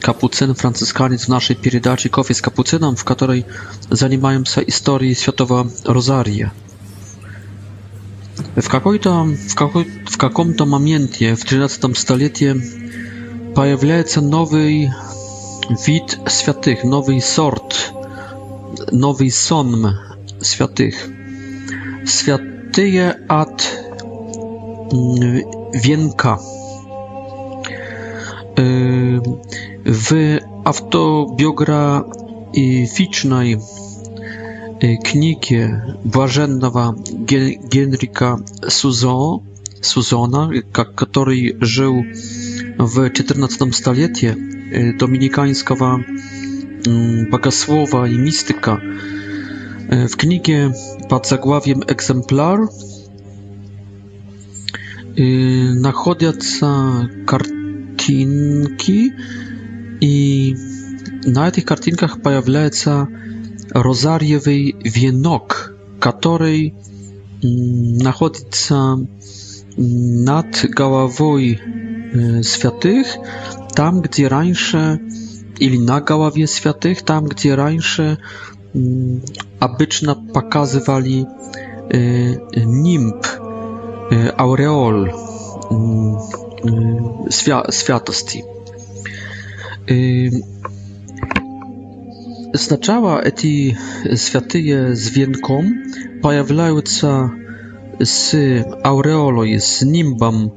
kapucyn franciszkaniec w naszej передаче Kofi z kapucyną, w której zajmują się historią Świętego Rozaria. W какой-то w, какой, w каком-то momencie w 13 stuleciu pojawia się nowy wid świętych, nowy sort, nowy son świętych. Świętyje od mm, wienka. Y, w autobiograficznej e, książce błażennego Genrika Suzona, który żył w XIV stuleciu, e, dominikańskiego mm, bogosłowa i mistyka. E, w książce pod zagławiem Exemplar znajdują się kartinki, i na tych kartinkach pojawia się rozariowy wienok, który znajduje się nad głową y, świętych, tam gdzie раньше или na голове святых, tam gdzie раньше обычно показывали э, нимб, э, ауреол Сначала эти святые с венком появляются с ауреолой, с нимбом,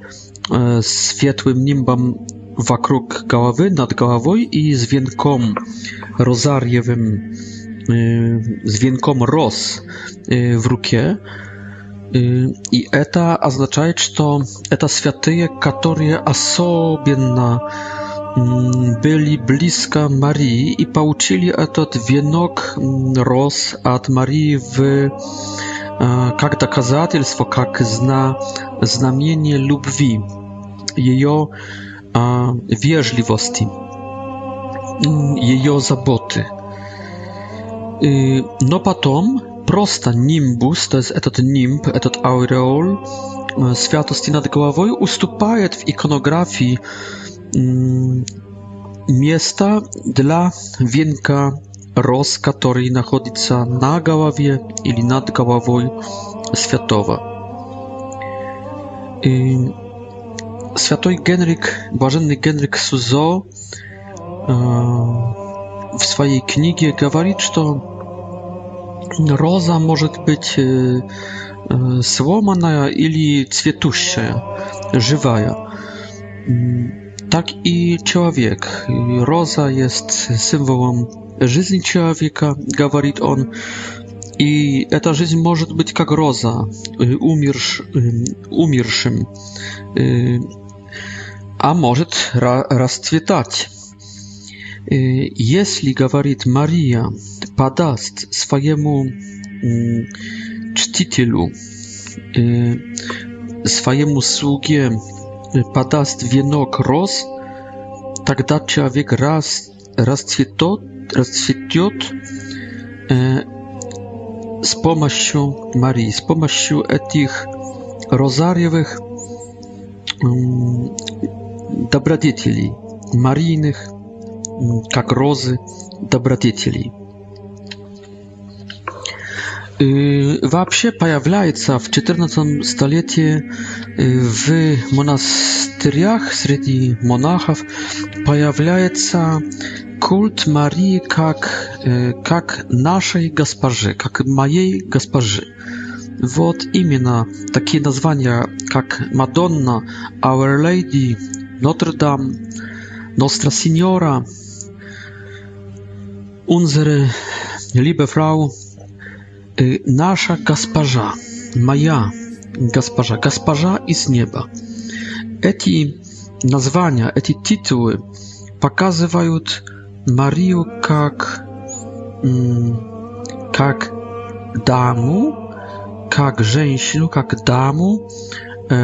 светлым нимбом вокруг головы, над головой и с венком розарьевым, с венком роз в руке. И это означает, что это святые, которые особенно Mm, byli bliska Marii i pouczyli etat wienok mm, roz ad Marii w jak e, dokazatelstwo, jak zna znamienie lubwi, jej e, wierzliwości, mm, jej zaboty. Y, no potem prosta nimbus, to jest etat nimb, etat aureol, e, światosti nad głową, ustupaje w ikonografii Mm, miejsca dla wienka roz, który znajduje się na głowie lub nad głową I Święty Genryk, błażenny Genryk Suzo e, w swojej knigie mówi, że roza może być złamana e, e, lub kwiatuszcza, żywa. Mm, tak i człowiek. Roza jest symbolem życia człowieka, Gawarit on. I ta życie może być jak roza, umierszym, a może rozkwitać. Jeśli, gawarit Maria, padast swojemu mm, czcicielu, y, swojemu sługiemu, Падаст венок роз, тогда человек раз, расцветет, расцветет э, с помощью Марии, с помощью этих розарьевых э, добродетелей, марийных, как розы, добродетелей вообще появляется в XIV столетии в монастырях среди монахов появляется культ Марии как, как нашей госпожи, как моей госпожи. Вот именно такие названия, как Мадонна, Our Lady, Нотр-Дам, Nostra Signora, Unsere Liebe Frau, Y, nasza gasparza, maja gasparza, gasparza i z nieba. Eti nazwania, eti tytuły pokazywają Mariu jak jak mm, damu, jak żeńsinu, jak damu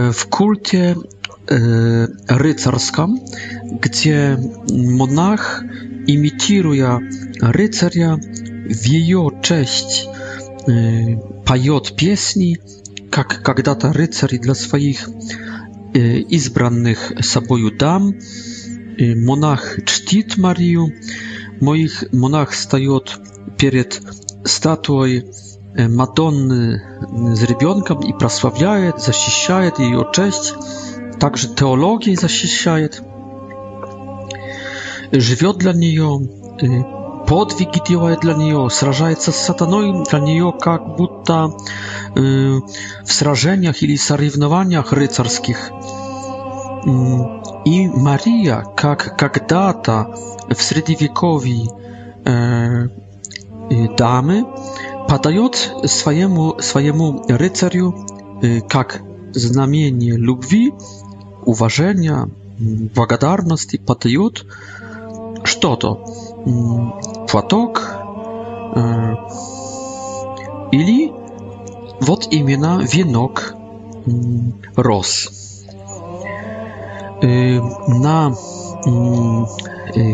y, w kultie y, rycerskim, gdzie monach imituje ryceria, w cześć поет песни, как когда-то рыцари для своих избранных собою дам. Монах чтит Марию, моих монах встает перед статуей Мадонны с ребенком и прославляет, защищает ее честь, также теологией защищает, живет для нее, подвиги делает для нее, сражается с сатаной для нее как будто э, в сражениях или соревнованиях рыцарских. И Мария, как когда-то в средневековье э, дамы, подает своему, своему рыцарю э, как знамение любви, уважения, благодарности, подает что-то платок или вот именно венок роз. На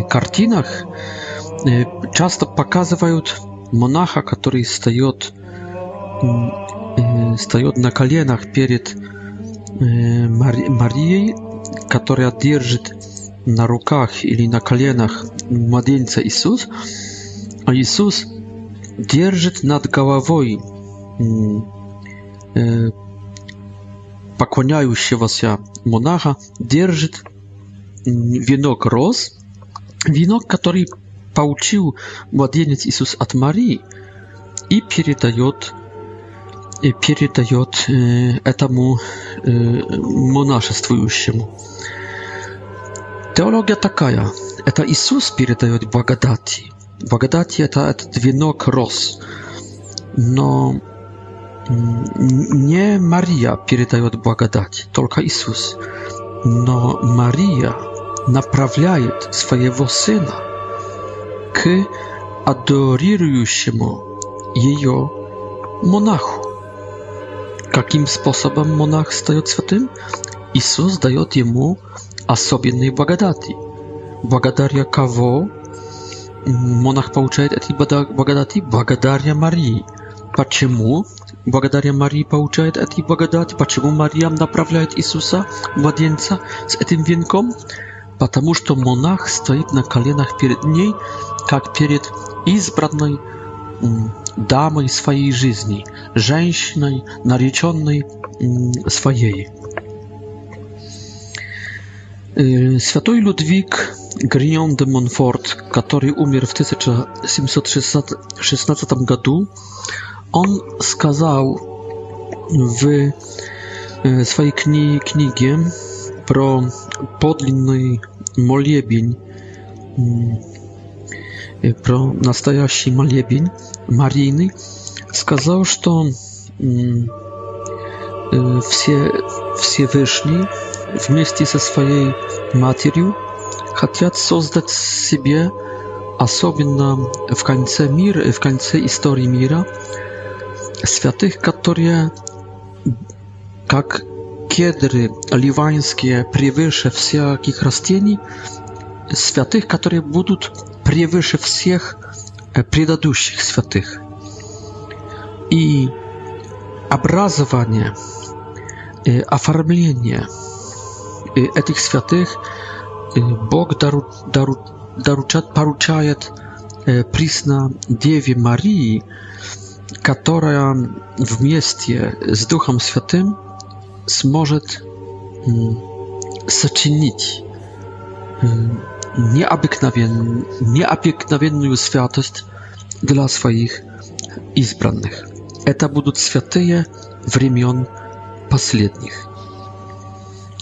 картинах часто показывают монаха, который встает, встает на коленах перед Марией, которая держит на руках или на коленах младенца Иисус, а Иисус держит над головой э, поклоняющегося монаха, держит венок роз, венок, который получил младенец Иисус от Марии, и передает и передает э, этому э, монашествующему. Teologia taka, to Jezus przydaje błagadati. Błagadati to dwie nogi roz. No nie Maria przydaje błagadati, tylko Isus. No Maria naprawiaje swojego syna k adorującemu jej monachu. Jakim sposobem monach staje się świętym? Isus daje mu особенной благодати. Благодаря кого монах получает эти благодати? Благодаря Марии. Почему? Благодаря Марии получает эти благодати. Почему Мария направляет Иисуса, младенца, с этим венком? Потому что монах стоит на коленах перед ней, как перед избранной дамой своей жизни, женщиной, нареченной своей. Святой Людвиг Гриньон де Монфорт, который умер в 1716 году, он сказал в своей кни книге про подлинный молебень, про настоящий молебень Марины, сказал, что все, Всевышний вместе со своей матерью хотят создать себе, особенно в конце мира, в конце истории мира, святых, которые, как кедры ливанские, превыше всяких растений, святых, которые будут превыше всех предыдущих святых. И образование, оформление – этих святых Бог дару, дару, даручат, поручает присно Деве Марии, которая вместе с Духом Святым сможет сочинить необыкновен, необыкновенную святость для своих избранных. Это будут святые времен последних.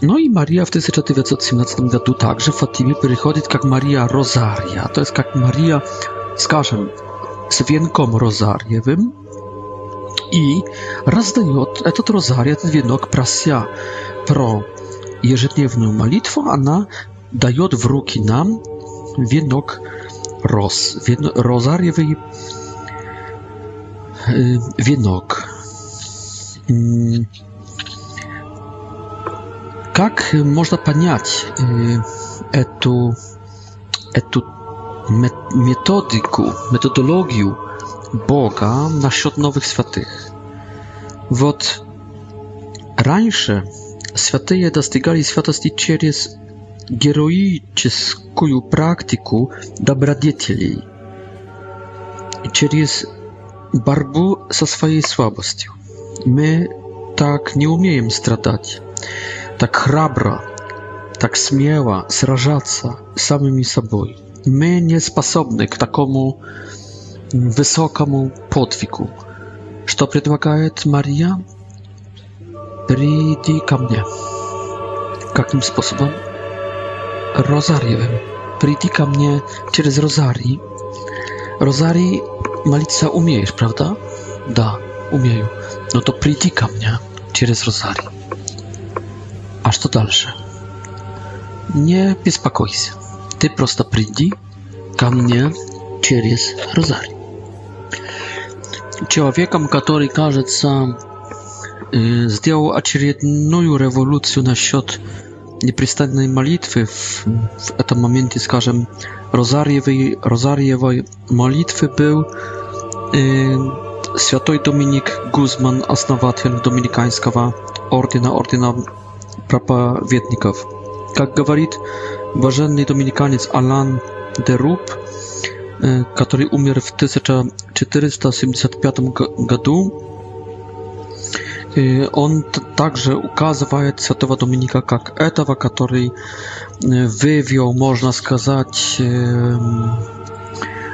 No i Maria w 1417 roku także w Fatimie przychodzi tak jak Maria Rosaria, to jest jak Maria, skażem, z wienką rozariewym i rozdaje ten rozaria, to wienok prasia pro jeżdżniewną malitwę, a ona daje w ruki nam wienok roz, wien, rozariewy wienok. Mm как можно понять эту, эту методику, методологию Бога насчет новых святых? Вот раньше святые достигали святости через героическую практику добродетелей, через борьбу со своей слабостью. Мы так не умеем страдать так храбро, так смело сражаться самими собой. Мы не способны к такому высокому подвигу. Что предлагает Мария? Приди ко мне. Каким способом? Розарьевым. Приди ко мне через розарий. Розарий молиться умеешь, правда? Да, умею. Но то приди ко мне через розарий. А что дальше? Не беспокойся. Ты просто приди ко мне через розарий. Человеком, который, кажется, э, сделал очередную революцию насчет непрестанной молитвы в, в этом моменте, скажем, Розарьевой, Розарьевой молитвы был э, святой Доминик Гузман, основатель Доминиканского ордена, ордена проповедников. Как говорит блаженный доминиканец Алан де Руб, который умер в 1475 году, он также указывает святого Доминика как этого, который вывел, можно сказать,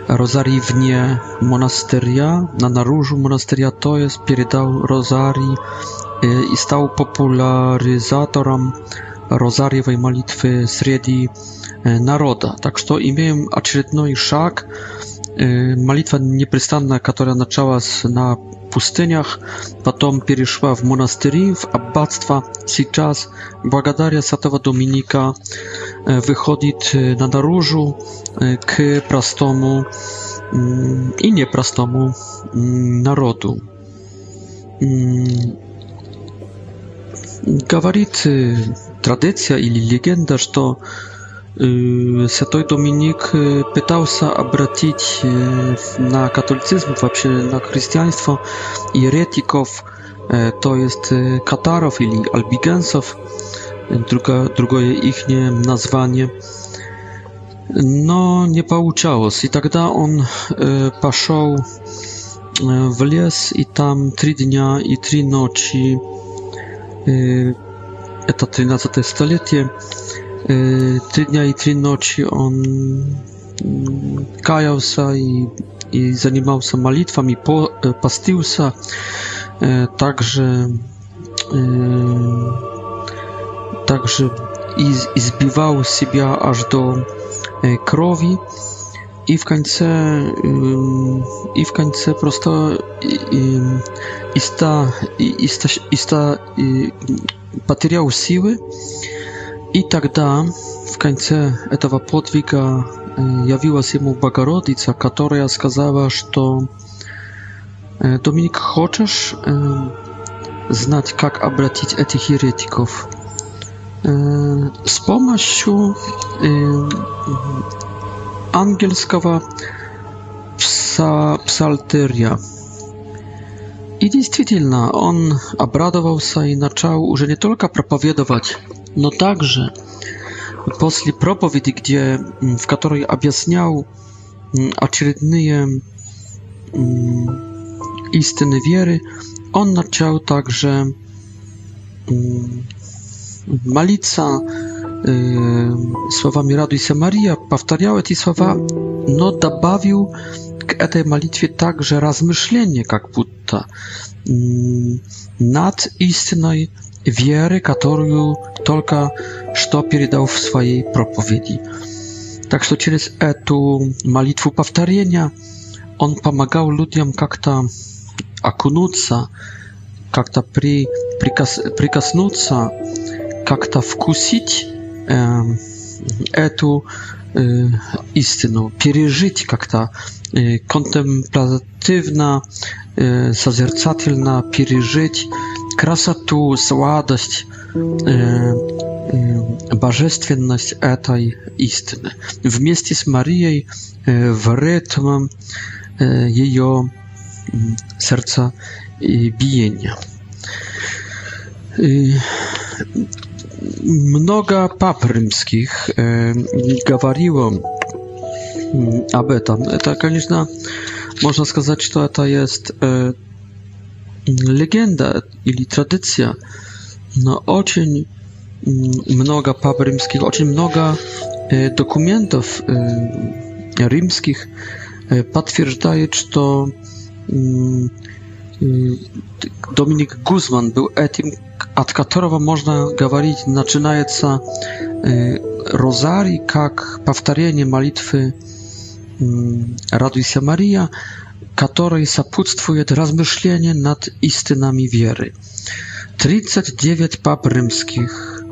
rozari wnie monasteria, na naruszu monasteria, to jest, передал rozari i stał popularyzatorem rozariowej modlitwy Sredi e, Naroda. Tak, że imiem i szak, e, malitwa nieprzystanna, która zaczęła na pustyniach, potem przeszła w monastery, w abactwa, teraz Błagadaria Satowa Dominika e, wychodzi na narożu k prastomu mm, i nieprastomu mm, narodu. Mm, Говорит традиция или легенда, что святой Доминик пытался обратить на католицизм, вообще на христианство еретиков, то есть катаров или альбигенсов, другое, другое их название. Но не получалось. И тогда он пошел в лес и там три дня и три ночи это 13 столетие, три дня и три ночи он каялся и, и занимался молитвами, по, постился, также, также избивал себя аж до крови, и в конце и в конце просто иста, иста, иста, потерял силы и тогда в конце этого подвига явилась ему Богородица, которая сказала, что Dominik, хочешь znać, jak obratić tych heretyków? Z pomocą ангельского пса, псалтыря. И действительно, он обрадовался и начал уже не только проповедовать, но также после проповеди, где, в которой объяснял очередные истины веры, он начал также молиться Y, słowami Radu i Maria, powtarzał te słowa, no dobawił k tej modlitwie także rozmyślenie, jak Buddha, mm, nad istną wiary, którą tylko co przedał w swojej propowiedzi. Tak że przez tę modlitwę powtarzania on pomagał ludziom jak-to akunuca, jak-to przykasnuca, jak-to wkusić эту истину, пережить как-то контемплятивно, созерцательно пережить красоту, сладость, божественность этой истины. Вместе с Марией в ритм ее сердца биения mnoga pap rzymskich e, mm, aby tam to konieczna można сказать to to jest e, legenda ili tradycja no ocień mm, mnoga pap rzymskich ocień mnoga e, dokumentów e, rymskich rzymskich e, potwierdzaje czy to mm, Dominik Guzman był etym от которого можно говорить, начинается розарий как повторение молитвы «Радуйся, Мария», которой сопутствует размышление над истинами веры. 39 пап римских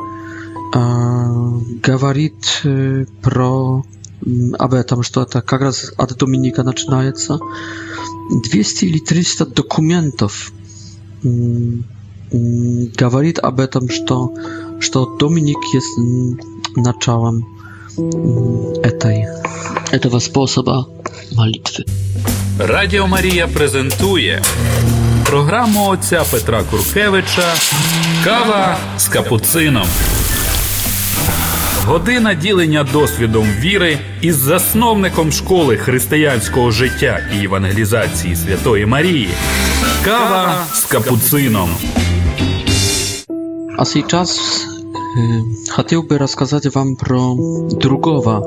говорит про об этом, что это как раз от Доминика начинается. 200 или 300 документов говорит об этом, что, что Доминик есть началом этой, этого способа молитwy. Радіо Марія презентує програму отця Петра Куркевича Кава з капуцином. Година ділення досвідом віри із засновником школи християнського життя і евангелізації Святої Марії. Kawa z kapucyną. A teraz chciałbym y, rozkazać wam pro drugowa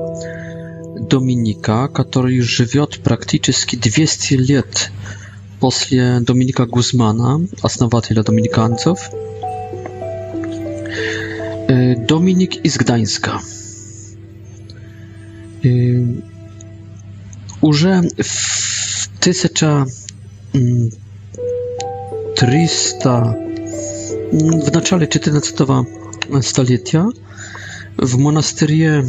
Dominika, który żyje praktycznie 200 lat po Dominika Guzmana, основателя dominikanców. Y, Dominik z Gdańska. Już y, w 1000 300, w начале 14 столетия в монастыре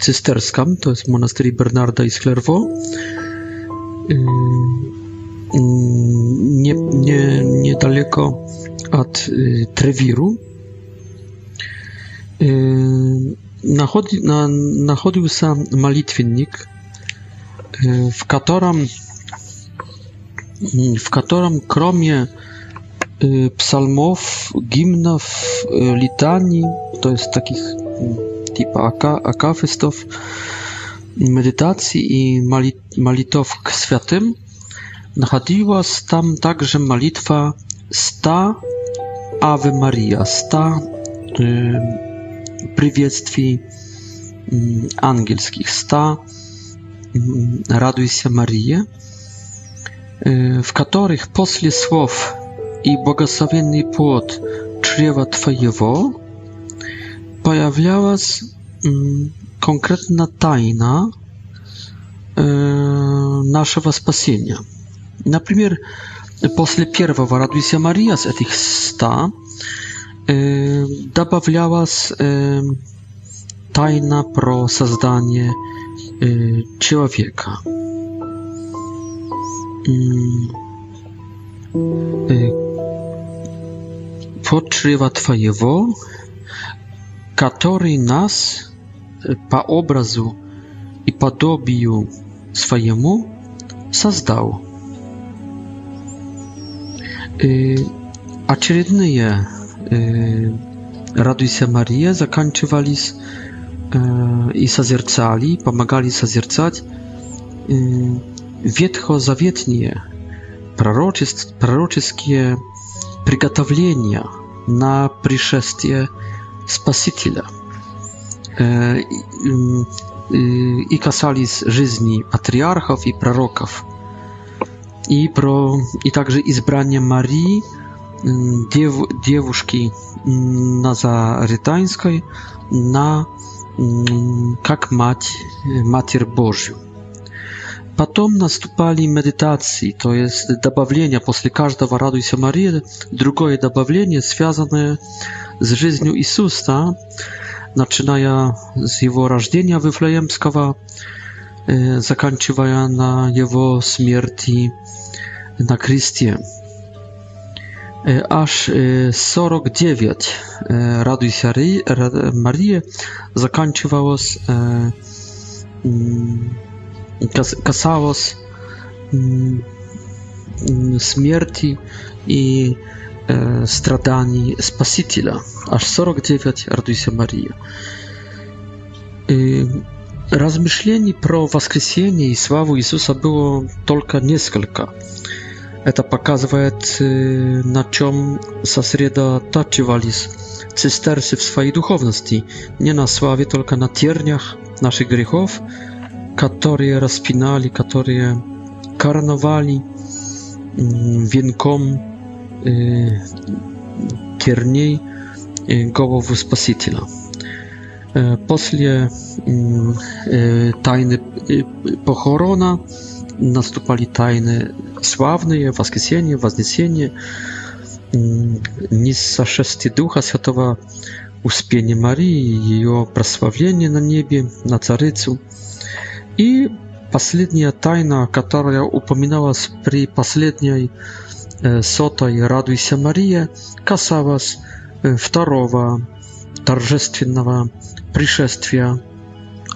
цистерском, то есть монастыре Бернарда из Клерво, nie, nie, niedaleko od Trewiru, находился молитвенник, в котором w którym kromie y, psalmów, gimnów, y, litanii, to jest takich mm, typa ak akafistów, medytacji i malitów k świętym, znajdowała się tam także malitwa Sta Ave Maria, Sta y, Przywiedztwi mm, Angielskich, Sta y, Raduj się Marii. Y, w których posle słów i błogosławiony płod trzeba Twojego pojawiała mm, konkretna tajna e, naszego spasienia. Na przykład posle pierwszego Radwisja Maria z tych sta e, tajna pro zazdanie e, y, człowieka. Potrzeba Twojego, który nas по образу и подобию своему создал. Очередные «Радуйся, Мария» заканчивались и созерцали, помогали созерцать ветхозаветние пророческие приготовления на пришествие Спасителя и касались жизни патриархов и пророков, и, про, и также избрание Марии, дев, девушки Назаретанской, на, как мать, Матерь Божью. Потом наступали медитации, то есть добавления после каждого «Радуйся, Мария», другое добавление, связанное с жизнью Иисуса, начиная с Его рождения Вифлеемского, заканчивая на Его смерти на кресте. Aż 49 «Радуйся, Мария» заканчивалось касалось смерти и страданий Спасителя. Аж 49 «Радуйся, Мария». Размышлений про воскресение и славу Иисуса было только несколько. Это показывает, на чем сосредотачивались цистерцы в своей духовности, не на славе, только на тернях наших грехов – które rozpinali, które karnowali mm, wienkom y, kierniej głowy Spasiciela. Y, posle mm, y, tajny pochorona nastupali tajny sławne wskrzeszenie, wzniesienie mm, nic za szesty ducha światowa uspienie Marii jej prosławienie na niebie, na carycu. И последняя тайна, которая упоминалась при последней сотой «Радуйся, Мария», касалась второго торжественного пришествия,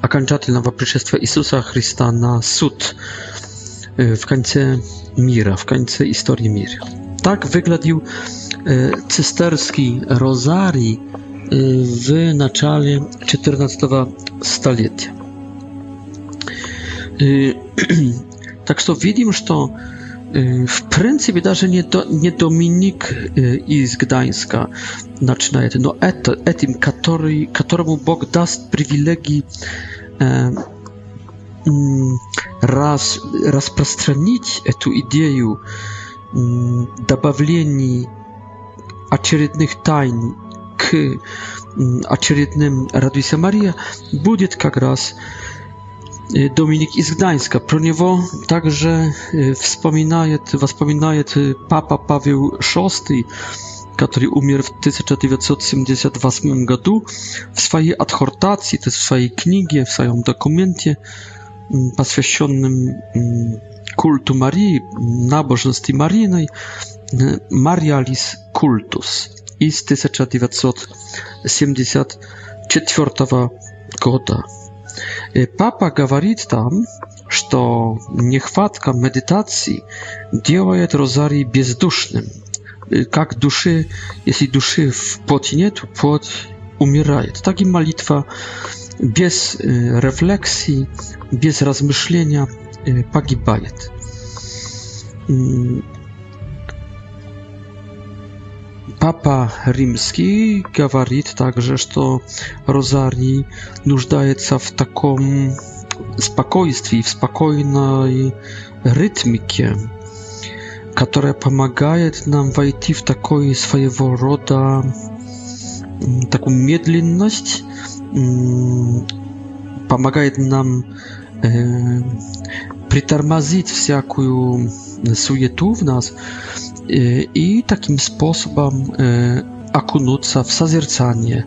окончательного пришествия Иисуса Христа на суд в конце мира, в конце истории мира. Так выглядел цистерский розарий в начале 14 stulecia. Так что видим, что в принципе даже не, до, не Доминик из Гданьска начинает, но это, этим, который, которому Бог даст привилегии э, раз, распространить эту идею э, добавлений очередных тайн к очередным «Радуйся, Мария» будет как раз э, Y, Dominik z Gdańska, ponieważ także y, wspomina y, papa Paweł VI, który umarł w 1978 roku, w swojej adhortacji, to jest w swojej książce, w swoim dokumencie mm, poświęconym mm, kultu Marii, nabożności Marijnej, Marialis Cultus i z 1974 roku. Папа говорит там, что нехватка медитации делает розарий бездушным. Как души, если души в поте нет, пот умирает. Так и молитва без рефлексии, без размышления погибает. Papa Rzymski gawarit także, że rozarii нуждается w takim spokojstwie, w spokojnej rytmie, która pomaga nam wejść w mm, taką swojego roda taką medlinność, mm, pomaga nam e, przytarmazić wszelką sujetu w nas. Y, i takim sposobem y, akunuca w sazercanie,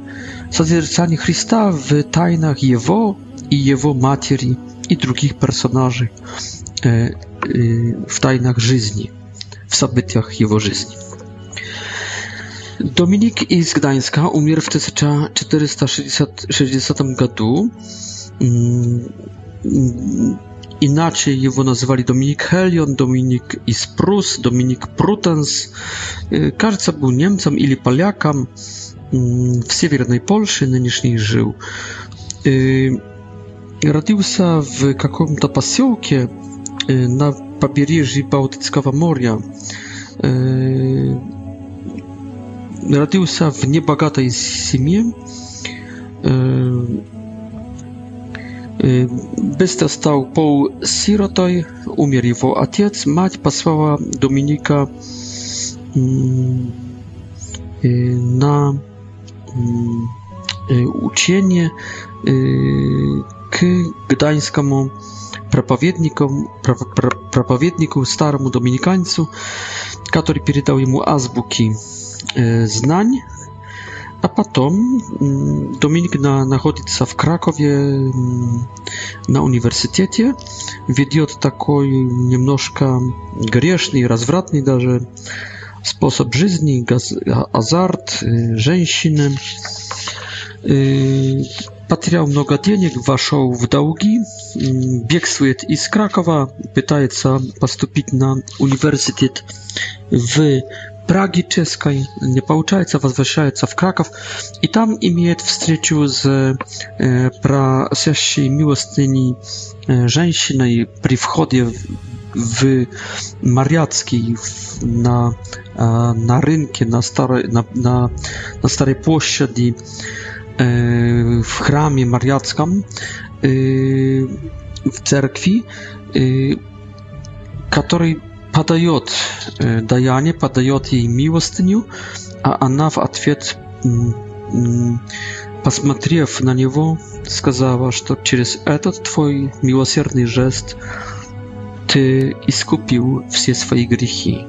sazercanie Chrysta w tajnach Jego i Jego materii i drugich personaży y, w tajnach żyzni, w sabytiach Jego żyzni. Dominik z Gdańska umierł w 1460 roku inaczej jego nazywali Dominik Helion, Dominik Isprus, Dominik Prutens. Y, Karca był Niemcem ili Paliakam mm, w Siewiernej Polsce, nynieszniej żył. Y, Radził się w jakimś pasiołku y, na papierze Bałtyckiego Moria. Radził się w niebogatej семье. Быстро стал Пол сиротой, умер его отец, мать послала Доминика на учение к гданьскому проповеднику, проповеднику старому доминиканцу, который передал ему азбуки знаний a potem mm, Dominik na, находится się w Krakowie mm, na uniwersytecie, wiedzie taki niemnożka grzeszny, rozwratny nawet sposób życia, azart, żeńszyny. Потерял много денег, вошел в долги, бегствует из Кракова, пытается поступить na uniwersytet w трагической, не получается, возвращается в Краков, и там имеет встречу с э, просящей милостыней э, женщиной при входе в, в Марьяцкий в, на, э, на рынке, на старой, на, на, на старой площади, э, в храме Марьяцком, э, в церкви, э, который подает, э, даяние подает ей милостыню, а она в ответ, посмотрев на него, сказала, что через этот твой милосердный жест ты искупил все свои грехи.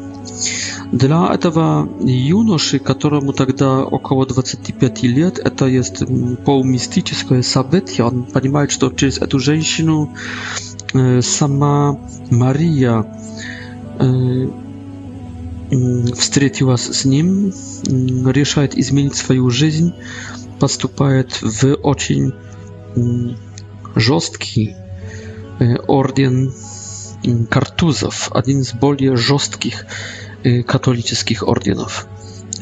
Для этого юноши, которому тогда около 25 лет, это есть полумистическое событие. Он понимает, что через эту женщину э, сама Мария встретилась с ним, решает изменить свою жизнь, поступает в очень жесткий орден картузов, один из более жестких католических орденов.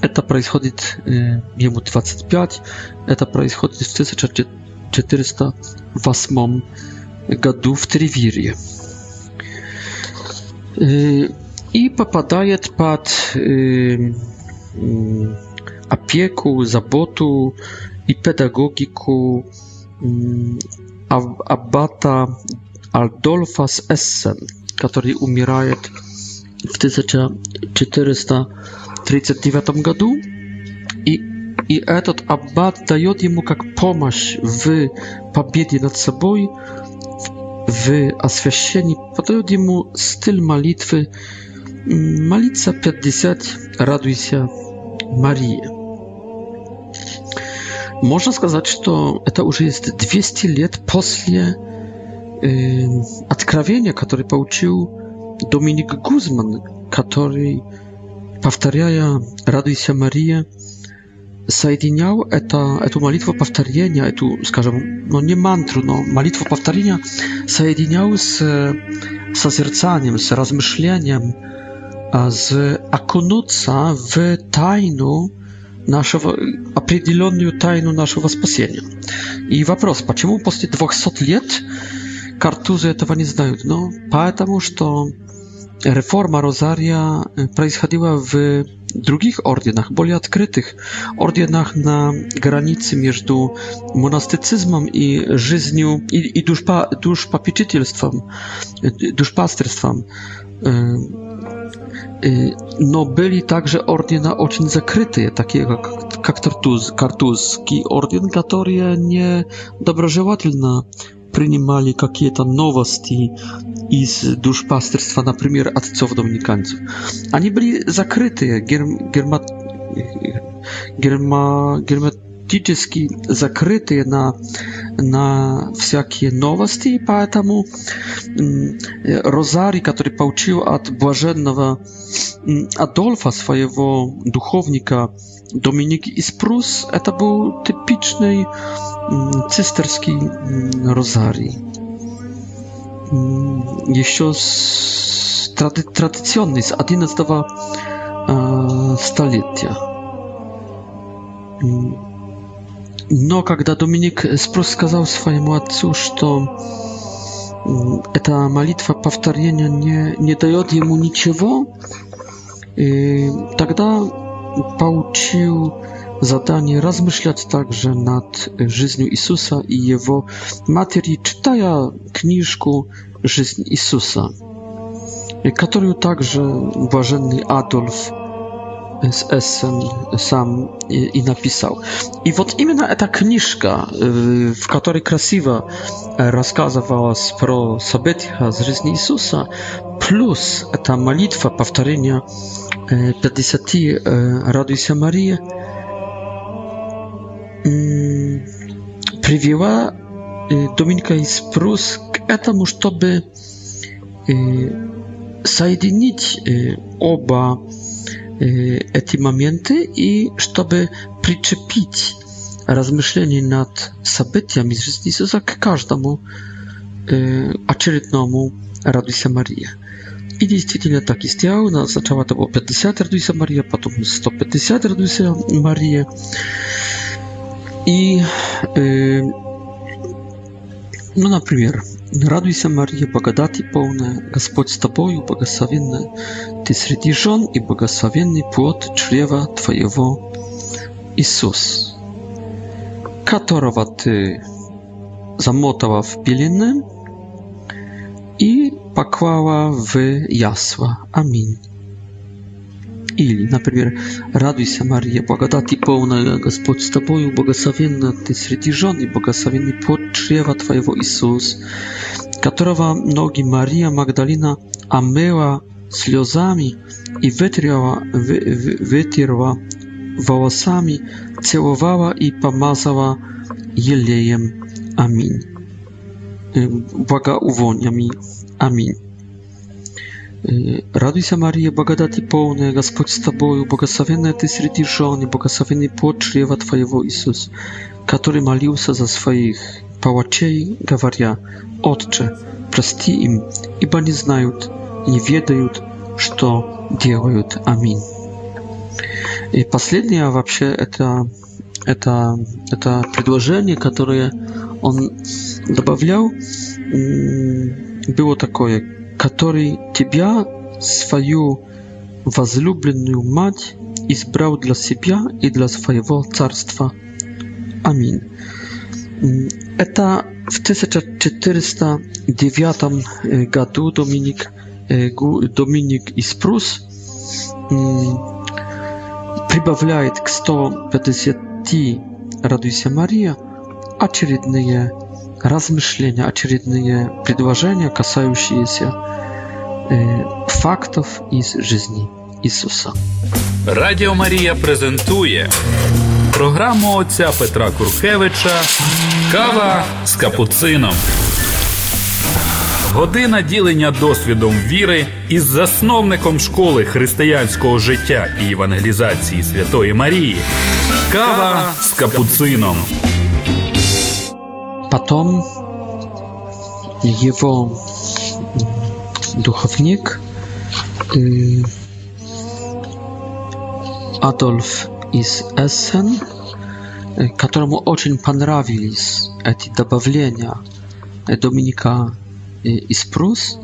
Это происходит, ему 25, это происходит в 1408 году в Тревире i popadaje pod opieku, y, y, zabotu i pedagogiku y, abata Adolfa z Essen, który umiera w 1439 roku i i этот аббат дает ему как w в nad sobą. Wy, освященни по mu styl молитвы, молиться 50 raduj się, Мария». Można сказать, что это уже есть 200 лет после э, откровения, которое получил Доминик Гузман, который, повторяя «Радуйся, Мария», соединял это, эту молитву повторения, эту, скажем, ну не мантру, но молитву повторения соединял с созерцанием, с размышлением, с окунуться в тайну нашего, определенную тайну нашего спасения. И вопрос, почему после 200 лет картузы этого не знают? Ну, потому что reforma Rosaria происходила y, w drugich ordynach, bardziej odkrytych ordynach na granicy między monastycyzmem i życiem i, i duszpa, duszpapieczytelstwem, y, duszpasterstwem. Y, no byli także ordyna oczyń zakryte, takie jak, jak kartuzki ordyn, które nie dobrożywatelne принимали какие-то новости из душпастерства, например, отцов-доминиканцев. Они были закрыты, герма, герма, герма, практически закрытые на, на всякие новости, и поэтому Розарий, который получил от блаженного Адольфа, своего духовника Доминик из Прус, это был типичный цистерский розарий. Еще с, тради, традиционный, с 11 столетия. Но когда Доминик спрос сказал своему отцу, что эта молитва повторения не, не дает ему ничего, и тогда получил задание размышлять также над жизнью Иисуса и его матери, читая книжку «Жизнь Иисуса», которую также блаженный Адольф z Essen sam i, i napisał. I вот именно эта книжка, в которой красиво рассказывалось про события из жизни Иисуса, плюс эта молитва повторения 50 «Радуйся, Мария», привела Доминика из Прус к этому, чтобы соединить оба эти моменты и чтобы причепить размышление над событиями из жизни Иисуса к каждому очередному «Радуйся, Мария». I действительно так и сделал. Сначала это было 50 «Радуйся, Мария», потом 150 «Радуйся, Мария». И, э, ну, например, Радуйся, Мария, благодати полная, Господь с тобою, благословенная Ты среди жен и благословенный плод чрева Твоего, Иисус. Которого Ты замотала в пелены и поклала в ясла. Аминь или, например, «Радуйся, Мария, благодати полная, Господь с тобою, благословенна ты среди жен и благословенный плод чрева твоего Иисус, которого ноги Мария Магдалина омыла слезами и вытерла, вы, вы, вытерла волосами, целовала и помазала елеем. Аминь. Благоувонием. Аминь. Raduj się Мария, благодати полная, Господь с тобою, благословенная ты среди жен, и благословенный плод чрева твоего Иисус, который молился за своих палачей, говоря, Отче, прости им, ибо не знают и не ведают, что делают. Аминь. И последнее вообще это, это, это предложение, которое он добавлял, было такое, который тебя, свою возлюбленную мать, избрал для себя и для своего царства. Аминь. Это w 1409 году Dominik, Dominik из Prus прибавляет к 150 «Радуйся, Мария» очередные размышления, очередные предложения, касающиеся э, фактов из жизни Ісуса. Радіо Марія презентує програму отця Петра Куркевича Кава з капуцином. Година ділення досвідом віри із засновником школи християнського життя і евангелізації Святої Марії. Кава з капуцином. Потом его духовник Адольф из Эссен, которому очень понравились эти добавления Доминика из Прус,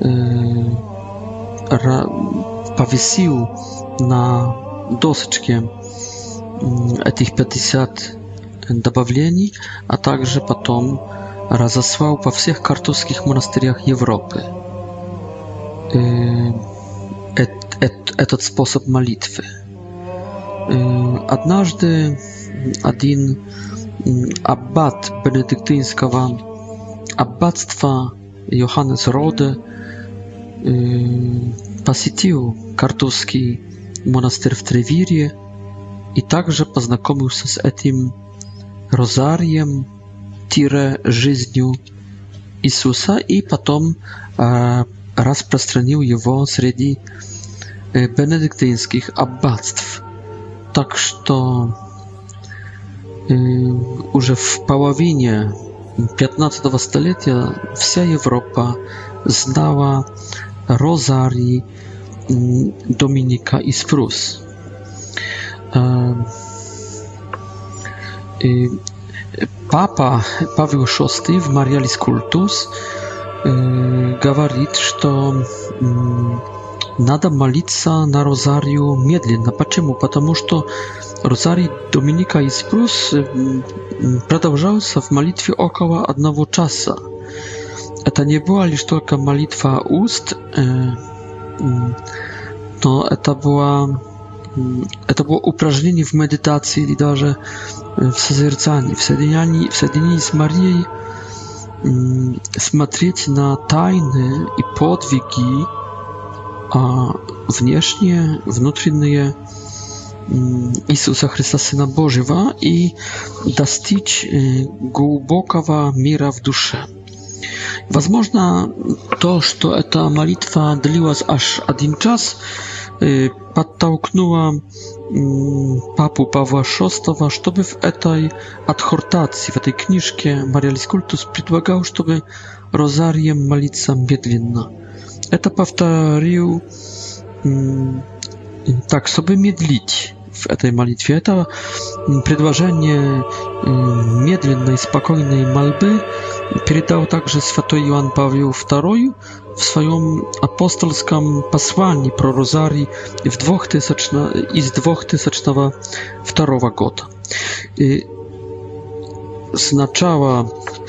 повесил на досочке этих 50 добавлений, а также потом разослал по всех картузских монастырях Европы. Э, этот способ молитвы. Э, однажды один аббат бенедиктинского аббатства Йоханнес Роде э, посетил картузский монастырь в Тревирье и также познакомился с этим rozariem tire żyzniu Jezusa i potem e, rozprzestrzenił jego wśród e, benedyktyńskich abactw. Tak, e, że już w połowie XV stulecia wся Europa znała rozarii mm, Dominika i Sprus. Y, Papa Paweł VI w Marialis Cultus y, gawarit, że mm, nada malica na rozariu miedlina. Dlaczego? Ponieważ to rozari Dominika i Sprus przedłużał y, się w malitwie około jednego czasu. To nie była tylko malitwa ust, no, to była to było uprażnienie w medytacji, i nawet в созерцании, в соединении, в соединении с Марией смотреть на тайны и подвиги а внешние, внутренние Иисуса Христа, Сына Божьего, и достичь глубокого мира в душе. Возможно, то, что эта молитва длилась аж один час, podtałknęła papu Pawła VI, чтобы в этой адхортации, в этой книжке Мариалис Культус предлагал, чтобы розарием молиться медленно. Это повторил так, чтобы медлить в этой молитве. Это предложение медленной, спокойной мольбы передал также святой Иоанн Павел II w swoim apostolskim posłaniu pro rozarii w 2000 i z 2002 года. I znaczała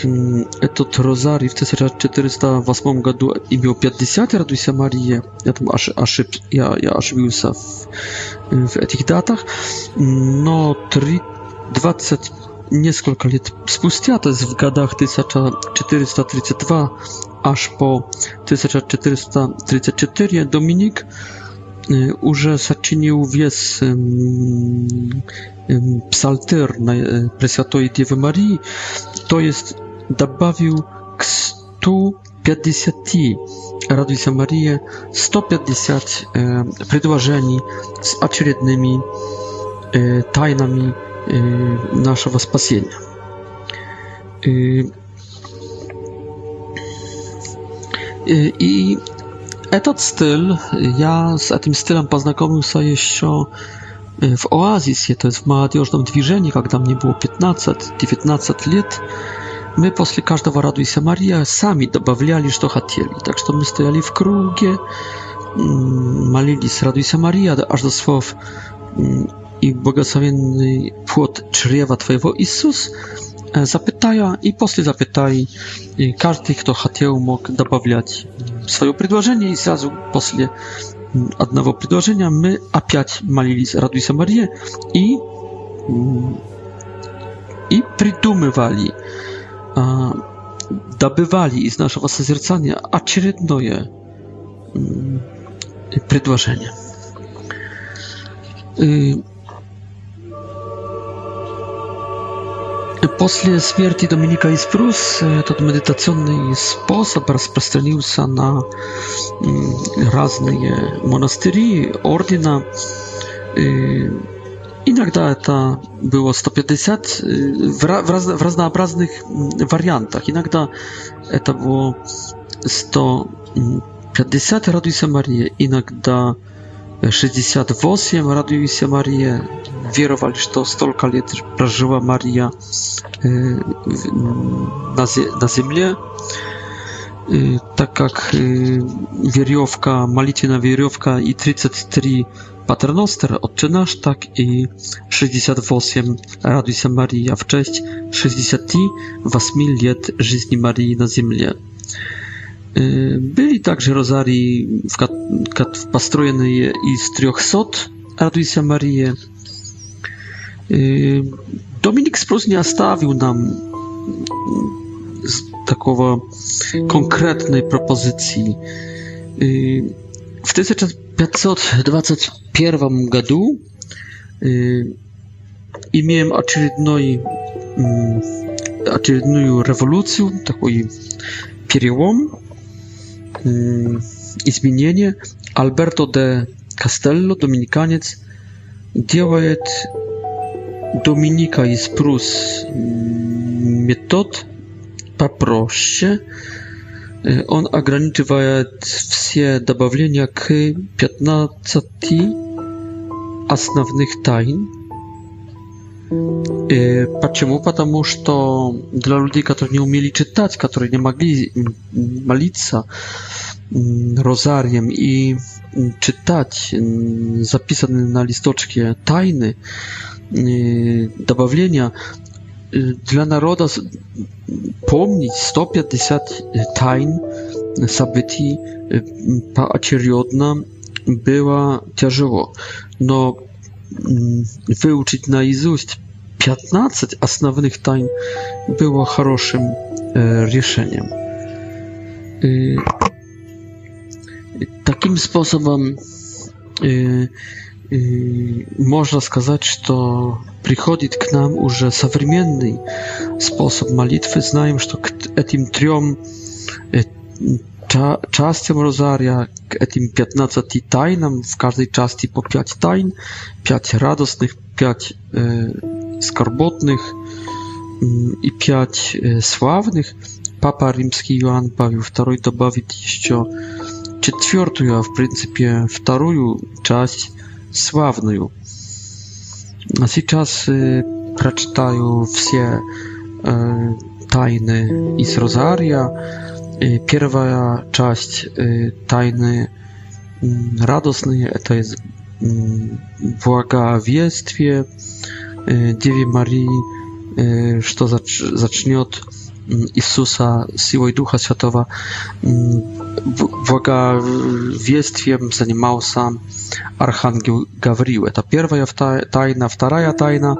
mm, etot rozarii w 1408 году i miał 50 Radusia Marii. Ja tam aż, aż, ja, ja aż był w, w tych datach. No, 3, 20 несколько лет спустя, то есть в годах 1432 аж по 1434, Dominik уже сочинил вес псалтер Пресвятой Девы Марии, то есть добавил к 150 «Радуй се, Мария» 150 предложений с очередными тайнами нашего спасения. И, I этот styl, ja z tym stylem poznajomiłem się jeszcze w Oazisie, to jest w молодежном движении, когда мне было 15-19 лет, мы после каждого «Радуйся, Мария» сами добавляли, что хотели. Так что мы стояли в круге, молились «Радуйся, Мария», аж до слов i błogosławiony płot czrzewa Twojego, Jezus, e, zapytaja i posle zapytaj. Każdy, kto chciał, mógł dopowiadać swoje przedłożenie i zrazu posle jednego mm, przedłożenia my opiać malili z Radu i i mm, i przydumywali, dobywali z naszego sercania aczredne mm, przedłożenie. 嗯。Uh y, После смерти Доминика Испрус этот медитационный способ распространился на разные монастыри ордена. И иногда это было 150 в, раз, в разнообразных вариантах. Иногда это было 150 радуйся Марии, иногда 68, raduj się Maria, wierowali, że stolka lat Maria y, na, na ziemi, y, tak jak y, wierowka, malitina wierowka i 33 Paternoster, Otczy tak i 68 Raduj się Maria w cześć 68 lat żyzni Marii na ziemi. Y, byli także rozarii w, w i z 300 Radujcia Marii. Y, Dominik Spróźnia stawił nam z takiego konkretnej propozycji. Y, w 1521 roku i miałem oczywidną mm, rewolucję, taki pieriełom изменения Альберто де Кастелло, доминиканец, делает Dominika из Прус метод попроще. Он ограничивает все добавления к 15 основных тайн. Почему? Потому что для людей, которые не умели читать, которые не могли молиться розарием и читать записанные на листочке тайны, добавления, для народа помнить 150 тайн, событий поочередно было тяжело. Но выучить наизусть 15 основных тайн было хорошим э, решением. И, таким способом э, э, можно сказать, что приходит к нам уже современный способ молитвы. Знаем, что к этим трем э, Czas tego rozaria, tym 15 tajnam, w każdej części po 5 tajn, 5 radosnych, 5 e, skarbotnych mm, i 5 e, sławnych. Papa rzymski Jan Paweł II dobawił jeszcze czwartą, a w zasadzie drugą część sławną. A teraz e, przeczytaję wszystkie e, tajny z rozaria. Первая часть «Тайны радостные» — это из благовествие Деви Марии, что зачнет Иисуса силой Духа Святого. Благовествием занимался Архангел Гавриил. Это первая тайна. Вторая тайна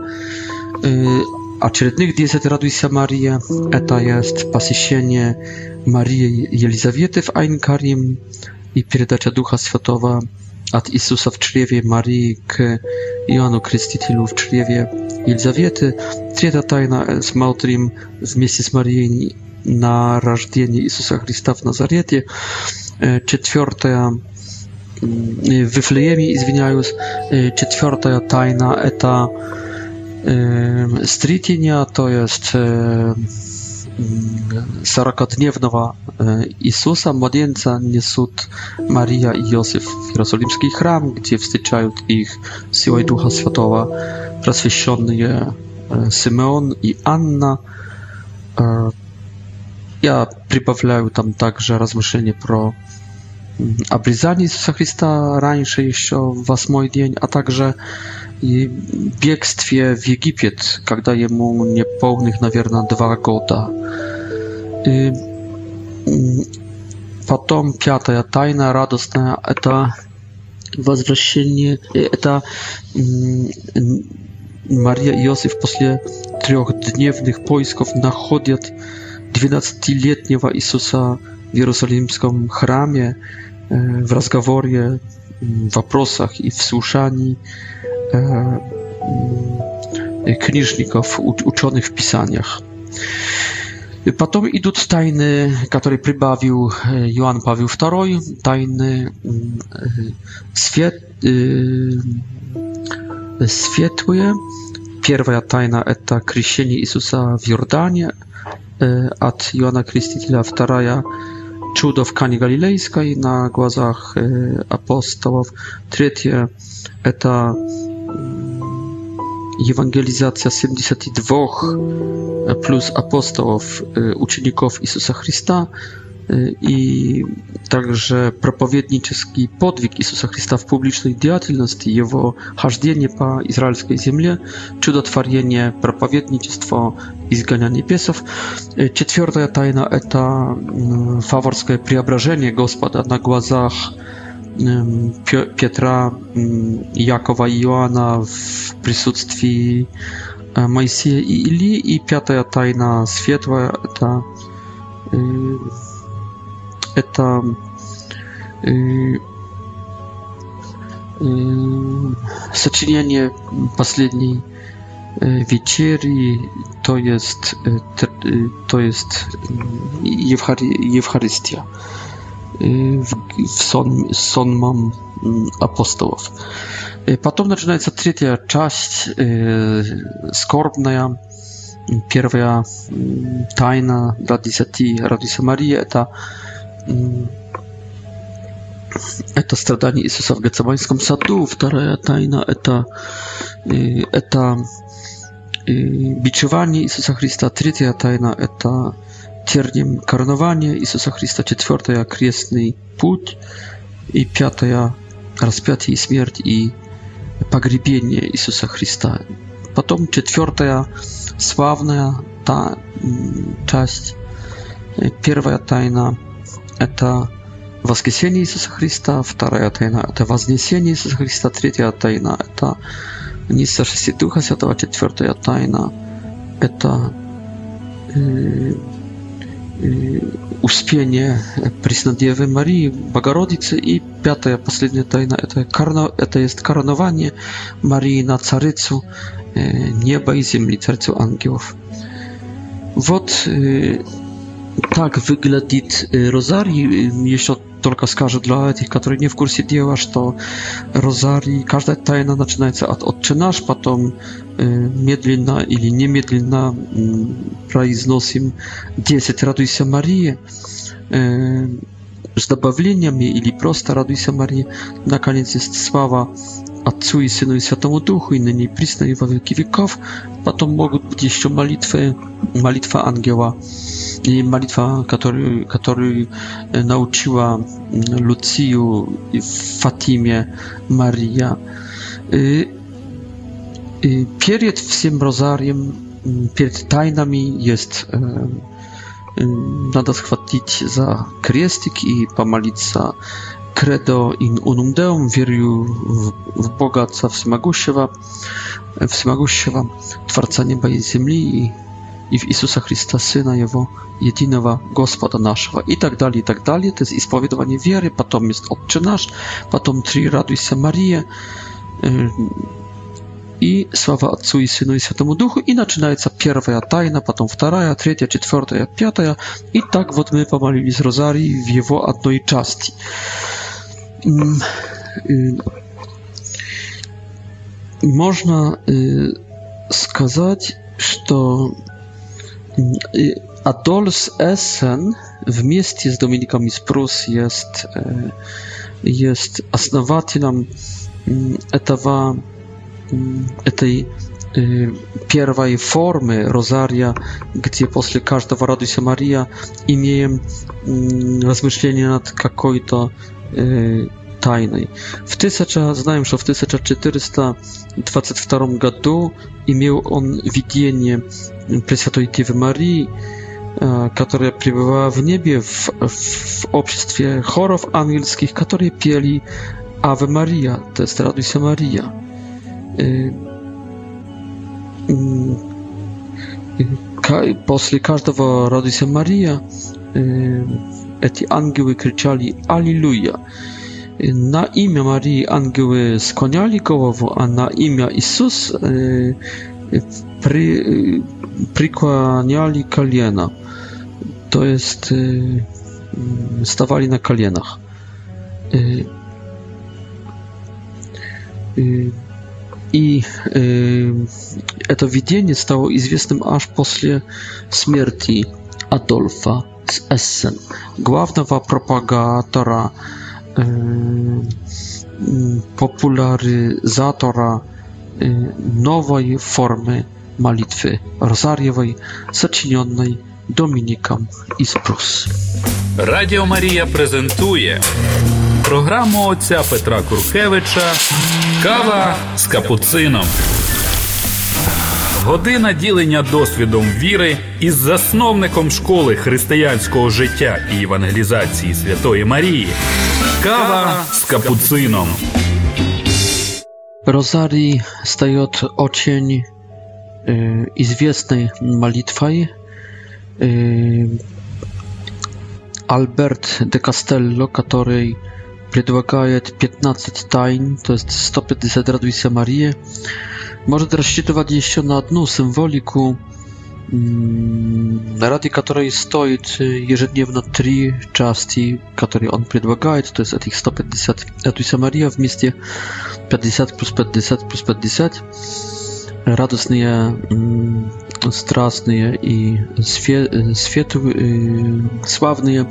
очередных 10 «Радуйся, Мария» — это есть посещение Марии Елизаветы в Айнкарим и передача Духа Святого от Иисуса в чреве Марии к Иоанну Крестителю в чреве Елизаветы. Третья тайна смотрим вместе с Марией на рождение Иисуса Христа в Назарете. Четвертая в Вифлееме, извиняюсь. Четвертая тайна — это Street linia to jest сорокодневного Иисуса, младенца несут Мария и Иосиф в Иерусалимский храм, где встречают их силой Духа Святого просвещенные Симеон и Анна. Я прибавляю там также размышления про обрезание Иисуса Христа раньше, еще в восьмой день, а также и бегстве в Египет, когда ему неполных, наверное, два года. И потом пятая тайна радостная – это возвращение, это Мария и Иосиф после трехдневных поисков находят 12-летнего Иисуса в Иерусалимском храме в разговоре, в вопросах и в слушании книжников, ученых в писаниях. Потом идут тайны, которые прибавил Иоанн Павел II, тайны свет, светлые. Первая тайна – это крещение Иисуса в Иордане от Иоанна Крестителя, вторая – чудо в Кане Галилейской на глазах апостолов, третье – это ewangelizacja 72 e, plus apostołów, e, uczniów Jezusa Chrysta e, i także propowiedniczy podwig Jezusa Chrysta w publicznej działalności, jego chrzdzenie po izraelskiej ziemi, cudotwarzenie, propowiedniczstwo i zganianie piesów. Czwarta tajna to faworskie przeobrażenie Gospoda na głazach Петра, Якова и Иоанна в присутствии Моисея и Или, и пятая тайна светлая это, это сочинение последней вечери, то есть, то есть Евхари, Евхаристия w, w apostołów. Potem zaczyna się trzecia część, skorbna, pierwsza tajna dla dziesięciu Radiusa Marii, to это страдание Иисуса в Гецебанском саду, вторая тайна – это, это бичевание Иисуса Христа, третья тайна – это Вечернем коронования Иисуса Христа, четвертая – крестный путь, и пятая – распятие и смерть и погребение Иисуса Христа. Потом четвертая – славная та, часть, первая тайна – это воскресение Иисуса Христа, вторая тайна – это вознесение Иисуса Христа, третья тайна – это нисшее Духа Святого, четвертая тайна – это Э, Успение Преснодевы Марии, Богородицы. И пятая, последняя тайна, это, карна, это есть коронование Марии на царицу э, неба и земли, царицу ангелов. Вот э, Так выглядит розарий. Еще только скажу для этих, которые не в курсе дела, что розарий, каждая тайна начинается от «Отче наш», потом медленно или немедленно произносим 10 «Радуйся, Мария», с добавлениями или просто «Радуйся, Мария». Наконец есть слава Отцу и Сыну и Святому Духу, и ныне и присно и во веки веков. Потом могут быть еще молитвы, молитва ангела и молитва, которую, которую научила Луцию и Фатиме Мария. И, и перед всем розарием, перед тайнами есть надо схватить за крестик и помолиться credo in unum deum, wierzę w, Bogactwo, w Smagusiewa, w Smagusiewa, Wszechmogącego, Twórcę nieba i ziemi i, w Jezusa Chrystusa, Syna Jego, jedynego Gospoda naszego itd. Tak itd. dalej i tak To jest ispowiedowanie wiary, potem jest odczynasz, nasz, potem trzy raduj się i y, sława Ojcu i Synu i Świętemu Duchu i zaczyna się pierwsza tajna, potem druga, trzecia, czwarta, piąta i tak wot my pomalili z rozarii w jego jednej części. Можно сказать, что Adolf Essen вместе с Домиником из Прус есть, есть основателем этого, этой первой формы розария, где после каждого «Радуйся, Мария» имеем размышление над какой-то Y, tajnej. W 1000, znałem, że w gadu i miał on widzenie Preświętej Dziewy Marii, która przebywała w niebie w, w obszarstwie chorów angielskich, którzy pieli Ave Maria, to jest Raduj się Maria. Y, y, po każdego Raduj się Maria Eti anioły kryczali Aliluja. Na imię Marii anioły skłaniali głowę, a na imię Jezus e, przy, przykłaniali kaliena. To jest e, stawali na kalienach. E, I to widzenie stało известным aż после śmierci Adolfa z Essen, głównego propagatora, e, mm, popularyzatora e, nowej formy modlitwy rozariowej, zaczynionej Dominikam z Prus. Radio Maria prezentuje programu ojca Petra Kurkiewicza Kawa z kapucyną. Година ділення досвідом віри із засновником школи християнського життя і евангелізації Святої Марії. Кава з капуцином. Розарій стає очень э, известной молитвой. Э, Альберт де Кастелло, который предлагает 15 тайн, то есть 150 «Радуйся, Мария». Может рассчитывать еще на одну символику, ради которой стоит ежедневно три части, которые он предлагает, то есть этих 150 «Радуйся, Мария» вместе 50 плюс 50 плюс 50 радостные, страстные и свету, славные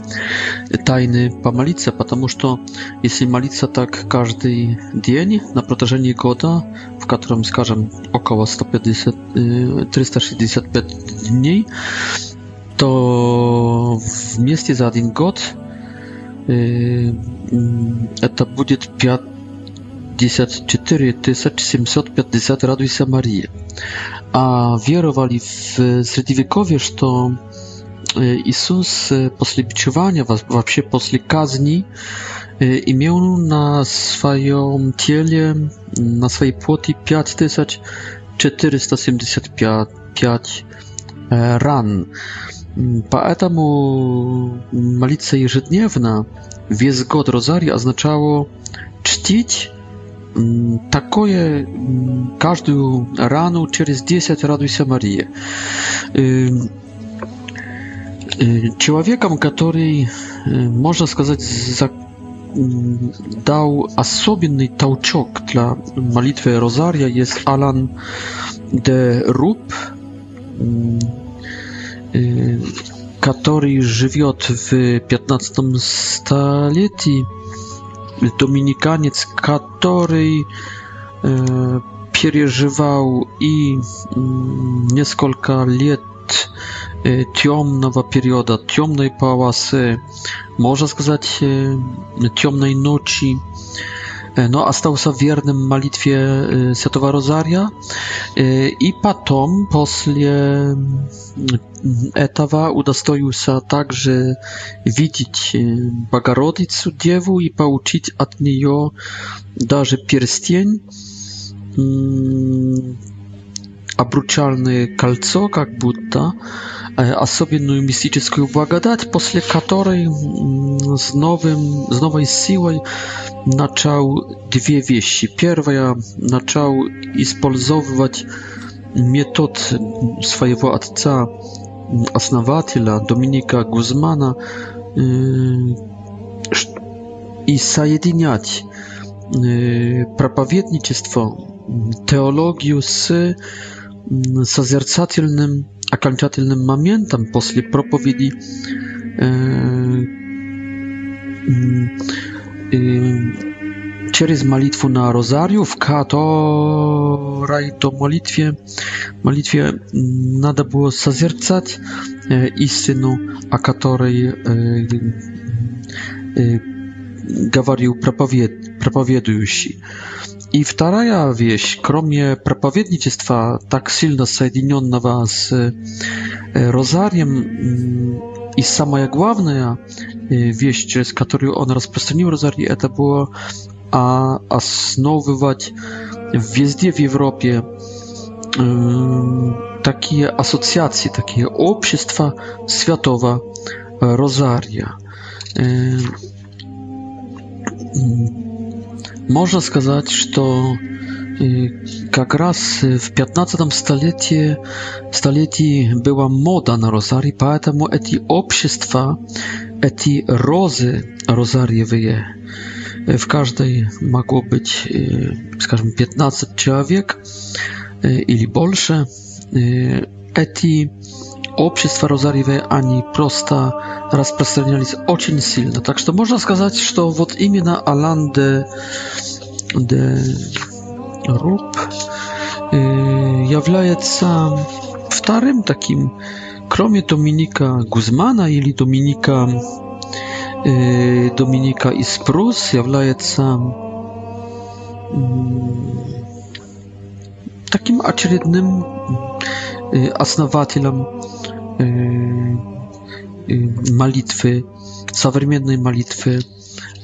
тайны помолиться, потому что если молиться так каждый день на протяжении года, в котором, скажем, около 150, 365 дней, то вместе за один год это будет 5 754750 raduj się Maria. A wierowali w średniowieczu, że Jezus e, po ślepiczowaniu, właśnie po kazni e, i miał na swoim ciele, na swojej płoty 5475 e, ran. Поэтому молиться ежедневно весь год розарь означало чтить такое каждую рану через 10 радуйся Мария. Человеком, который, можно сказать, за дал особенный толчок для молитвы Розария jest Alan de Rup, который живет в 15 столетии dominikaniec, który e, przeżywał i mm, kilka lat e, nowa perioda, ciemnej pałasy, można powiedzieć, e, ciemnej nocy no a stał остался wiernym malitwie y, Światowa Rozaria y, i potem etawa этого удостоился także widzieć y, bagarodicu Dziewu i pouczyć od niej darze pierścień mm, обручальное кольцо, как будто, особенную мистическую благодать, после которой с, новым, с новой силой начал две вещи. Первая, начал использовать метод своего отца, основателя Доминика Гузмана, и соединять проповедничество, teologię z созерцательным, окончательным моментом после проповеди через молитву на розарию, в которой-то молитве, молитве надо было созерцать истину, о которой говорил проповед, проповедующий. I w druga wieś, kromie propowiednictwa tak silno zjednoczonego z e, rozariem mm, i sama jak główna e, wieś, przez którą on rozprzestrzenił rozari, to było a основывать везде w Europie mm, takie ассоциации, takie общества святого Розария. Можно сказать, что как раз в 15 столетии, столетии была мода на розарий, поэтому эти общества, эти розы розарьевые, w każdej mogło być, скажем, 15 człowiek или больше. Эти общество Розарьевой они просто распространялись очень сильно. Так что можно сказать, что вот именно Алан де, де Руб является вторым таким, кроме Доминика Гузмана или Доминика, Доминика из Прус, является takim очередnym основателем молитвы, современной молитвы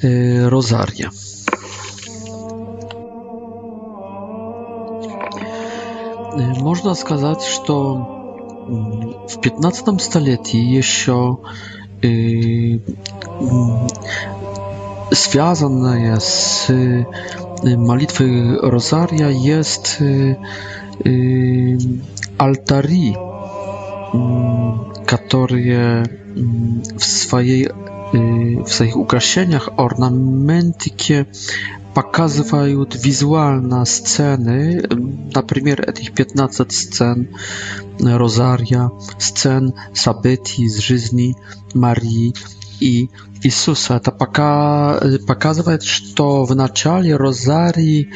Розария. Можно сказать, что в 15 столетии еще связанная с молитвой Розария есть altarii, mm, które mm, w swojej y, w swoich ukrasieniach, ornamentykie pokazywają wizualne sceny, na przykład tych 15 scen rozaria, scen sabety z żyzni Marii и Иисуса. Это пока показывает, что в начале розарии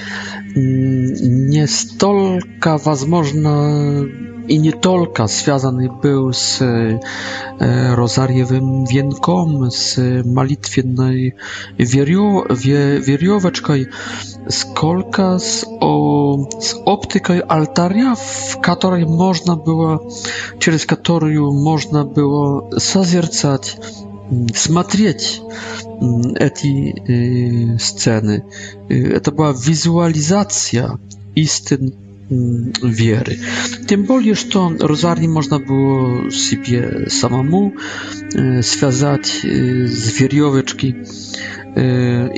не столько, возможно, и не только связаны был с розарьевым венком, с молитвенной веревочкой, сколько с, о, с оптикой алтаря, в которой можно было, через которую можно было созерцать смотреть эти сцены. Это была визуализация истин wiery. Tym bardziej, że rozarni można było sobie samemu związać z wierjoweczki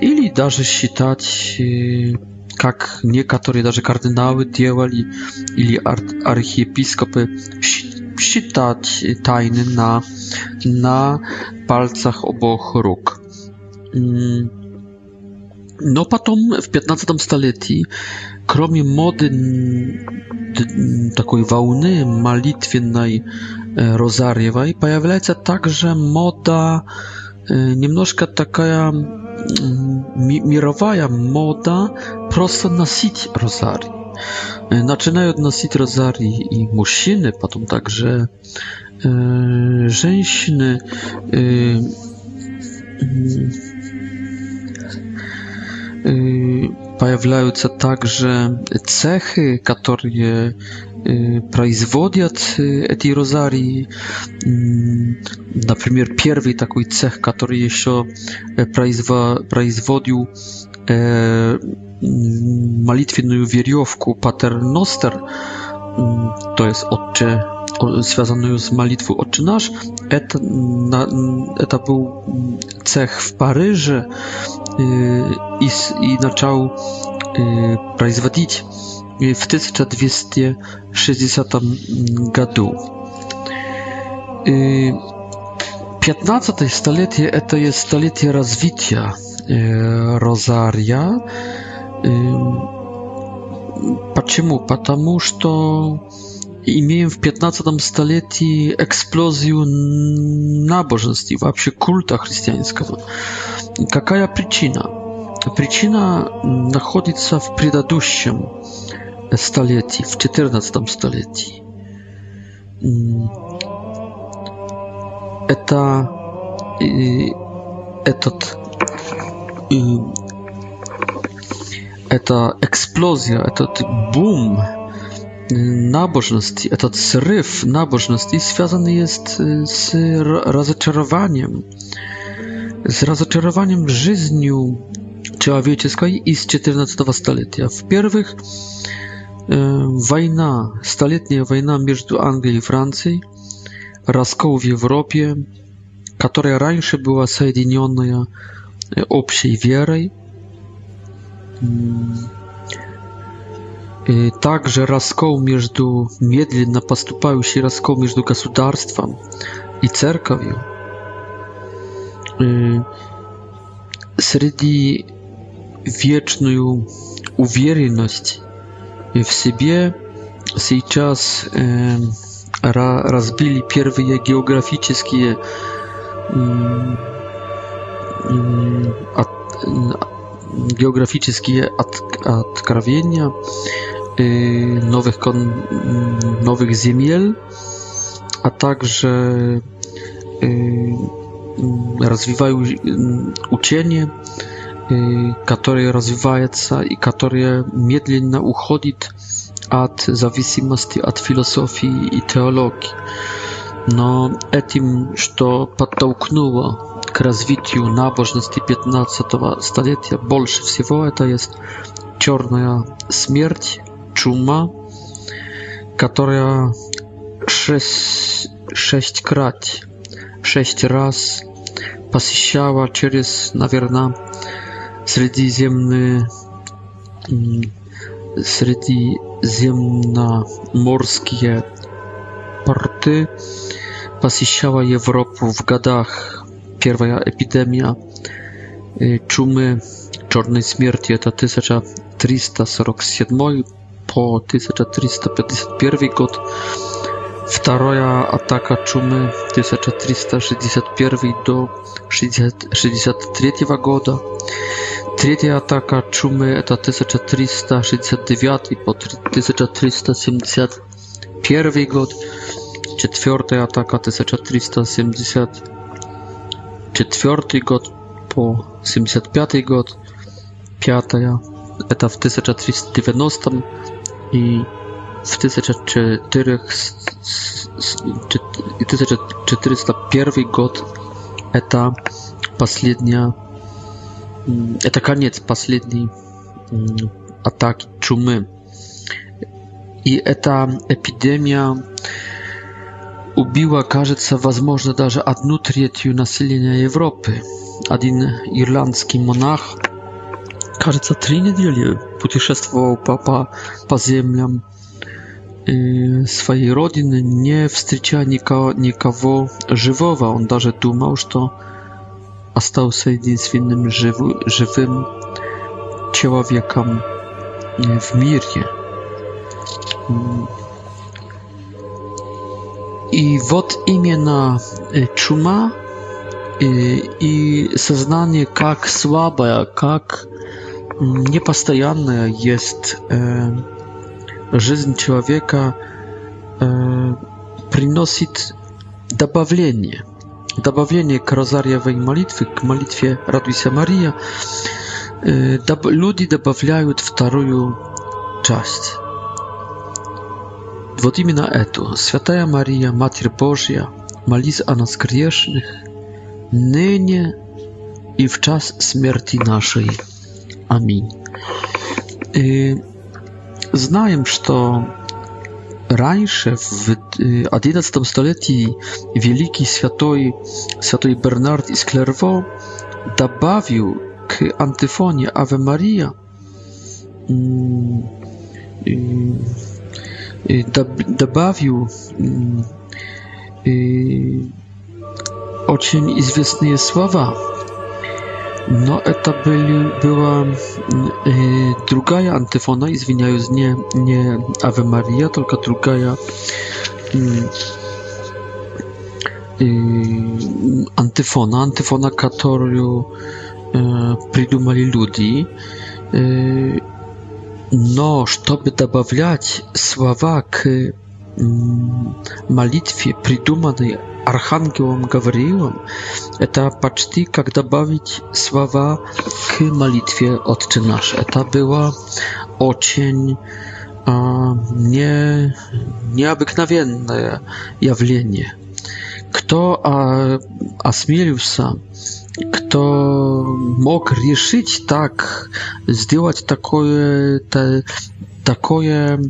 или даже считать, как некоторые даже кардиналы делали или архиепископы, przeczytać tajny na, na palcach obok róg. Mm. No potem w 15 stuleciu, kromie mody takiej wałny malitwiennej e, rozariewaj, pojawia się także moda e, niemnożka taka mm, mirowaja moda prosta na nosić rozari. Начиная относить розарий и мужчины, потом также э, женщины, э, появляются также цехи, которые производят эти розарии. Например, первый такой цех, который еще производил modlitwienną mm, no wierzówkę Pater Noster, mm, to jest związany już z modlitwą Ojcze Nasz, to, na, mm, to był cech w Paryżu y, i, i zaczął производить y, w 1260 roku. 15. stulecie e, to jest stulecie rozwicia y, rozaria. Почему? Потому что имеем в 15 столетии эксплозию набожности, вообще культа христианского. Какая причина? Причина находится в предыдущем столетии, в 14 столетии. Это этот эта эксплозия, этот бум набожности, этот срыв набожности связан есть с разочарованием, с разочарованием жизнью человеческой из 14 столетия. В-первых, война, столетняя война между Англией и Францией, раскол в Европе, которая раньше была соединенная общей верой, также раскол между медленно поступающий раскол между государством и церковью среди вечную уверенность в себе сейчас разбили первые географические geograficzne odkrywania y, nowych nowych ziemiel, a także y, rozwijają y, ucienie, które rozwijają się i które medlenie uchodzi od zależności od filozofii i teologii. No, etim, co podtołknęło к развитию набожности 15 столетия больше всего это есть черная смерть, чума, которая шесть, шесть крат, шесть раз посещала через, наверное, Средиземные средиземноморские порты посещала Европу в годах pierwsza epidemia y, czumy czarnej śmierci to 1347 po 1351 god. Druga ataka czumy 1361 do 63 года. Третья атака чумы это 1369 по 1371 год. Четвертая атака 1370 1974 год по 1975 год, пятая это в 1390 и в 1401 год это последняя это конец последней атаки чумы. И это эпидемия убило, кажется, возможно, даже одну третью населения Европы. Один ирландский монах, кажется, три недели путешествовал по, по, по землям своей родины, не встречая никого, никого живого. Он даже думал, что остался единственным жив, живым человеком в мире. И вот именно чума и, и сознание как слабое, как непостоянное есть э, жизнь человека э, приносит добавление. Добавление к розарьевой молитве, к молитве «Радуйся, Мария», э, доб люди добавляют вторую часть. Вот именно эту, Святая Мария, Матерь Божья, молись о нас грешных, ныне и в час смерти нашей. Аминь. И знаем, что раньше, в XI столетии, великий святой, святой Бернард из Клерво добавил к антифоне «Аве Мария» добавил очень известные слова. Но это были, была э, другая антифона, извиняюсь, не, не Ave Maria, только другая э, антифона, антифона, которую э, придумали люди. Э, Но чтобы добавлять слова к молитве, придуманной Архангелом Гавриилом, это почти как добавить слова к молитве «Отче наш». Это было очень а, не, необыкновенное явление кто а, осмелился, кто мог решить так, сделать такое, та, такое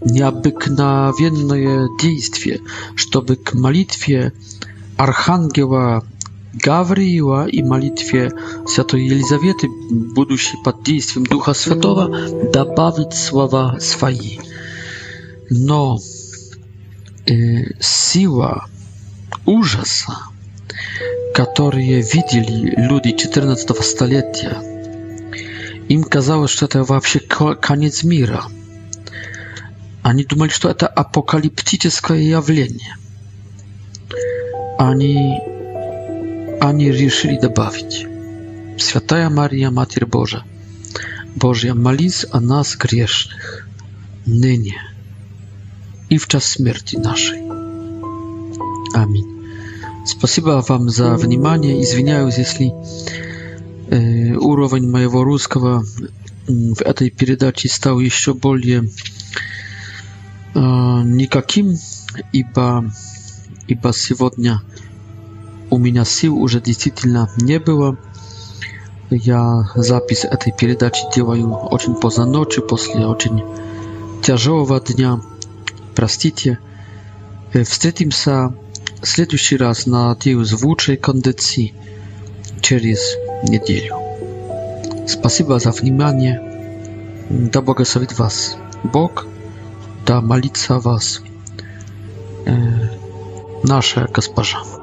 необыкновенное действие, чтобы к молитве Архангела Гавриила и молитве Святой Елизаветы, будущей под действием Духа Святого, добавить слова свои. Но э, сила ужаса, которые видели люди 14 столетия. Им казалось, что это вообще конец мира. Они думали, что это апокалиптическое явление. Они, они решили добавить. Святая Мария, Матерь Божия, Божья, молись о нас грешных, ныне и в час смерти нашей. Аминь. Спасибо вам за внимание. Извиняюсь, если э, уровень моего русского в этой передаче стал еще более э, никаким, ибо, ибо сегодня у меня сил уже действительно не было. Я запись этой передачи делаю очень поздно ночью, после очень тяжелого дня. Простите. Встретимся следующий раз, надеюсь, в лучшей кондиции через неделю. Спасибо за внимание. Да благословит вас Бог, да молится вас э, наша госпожа.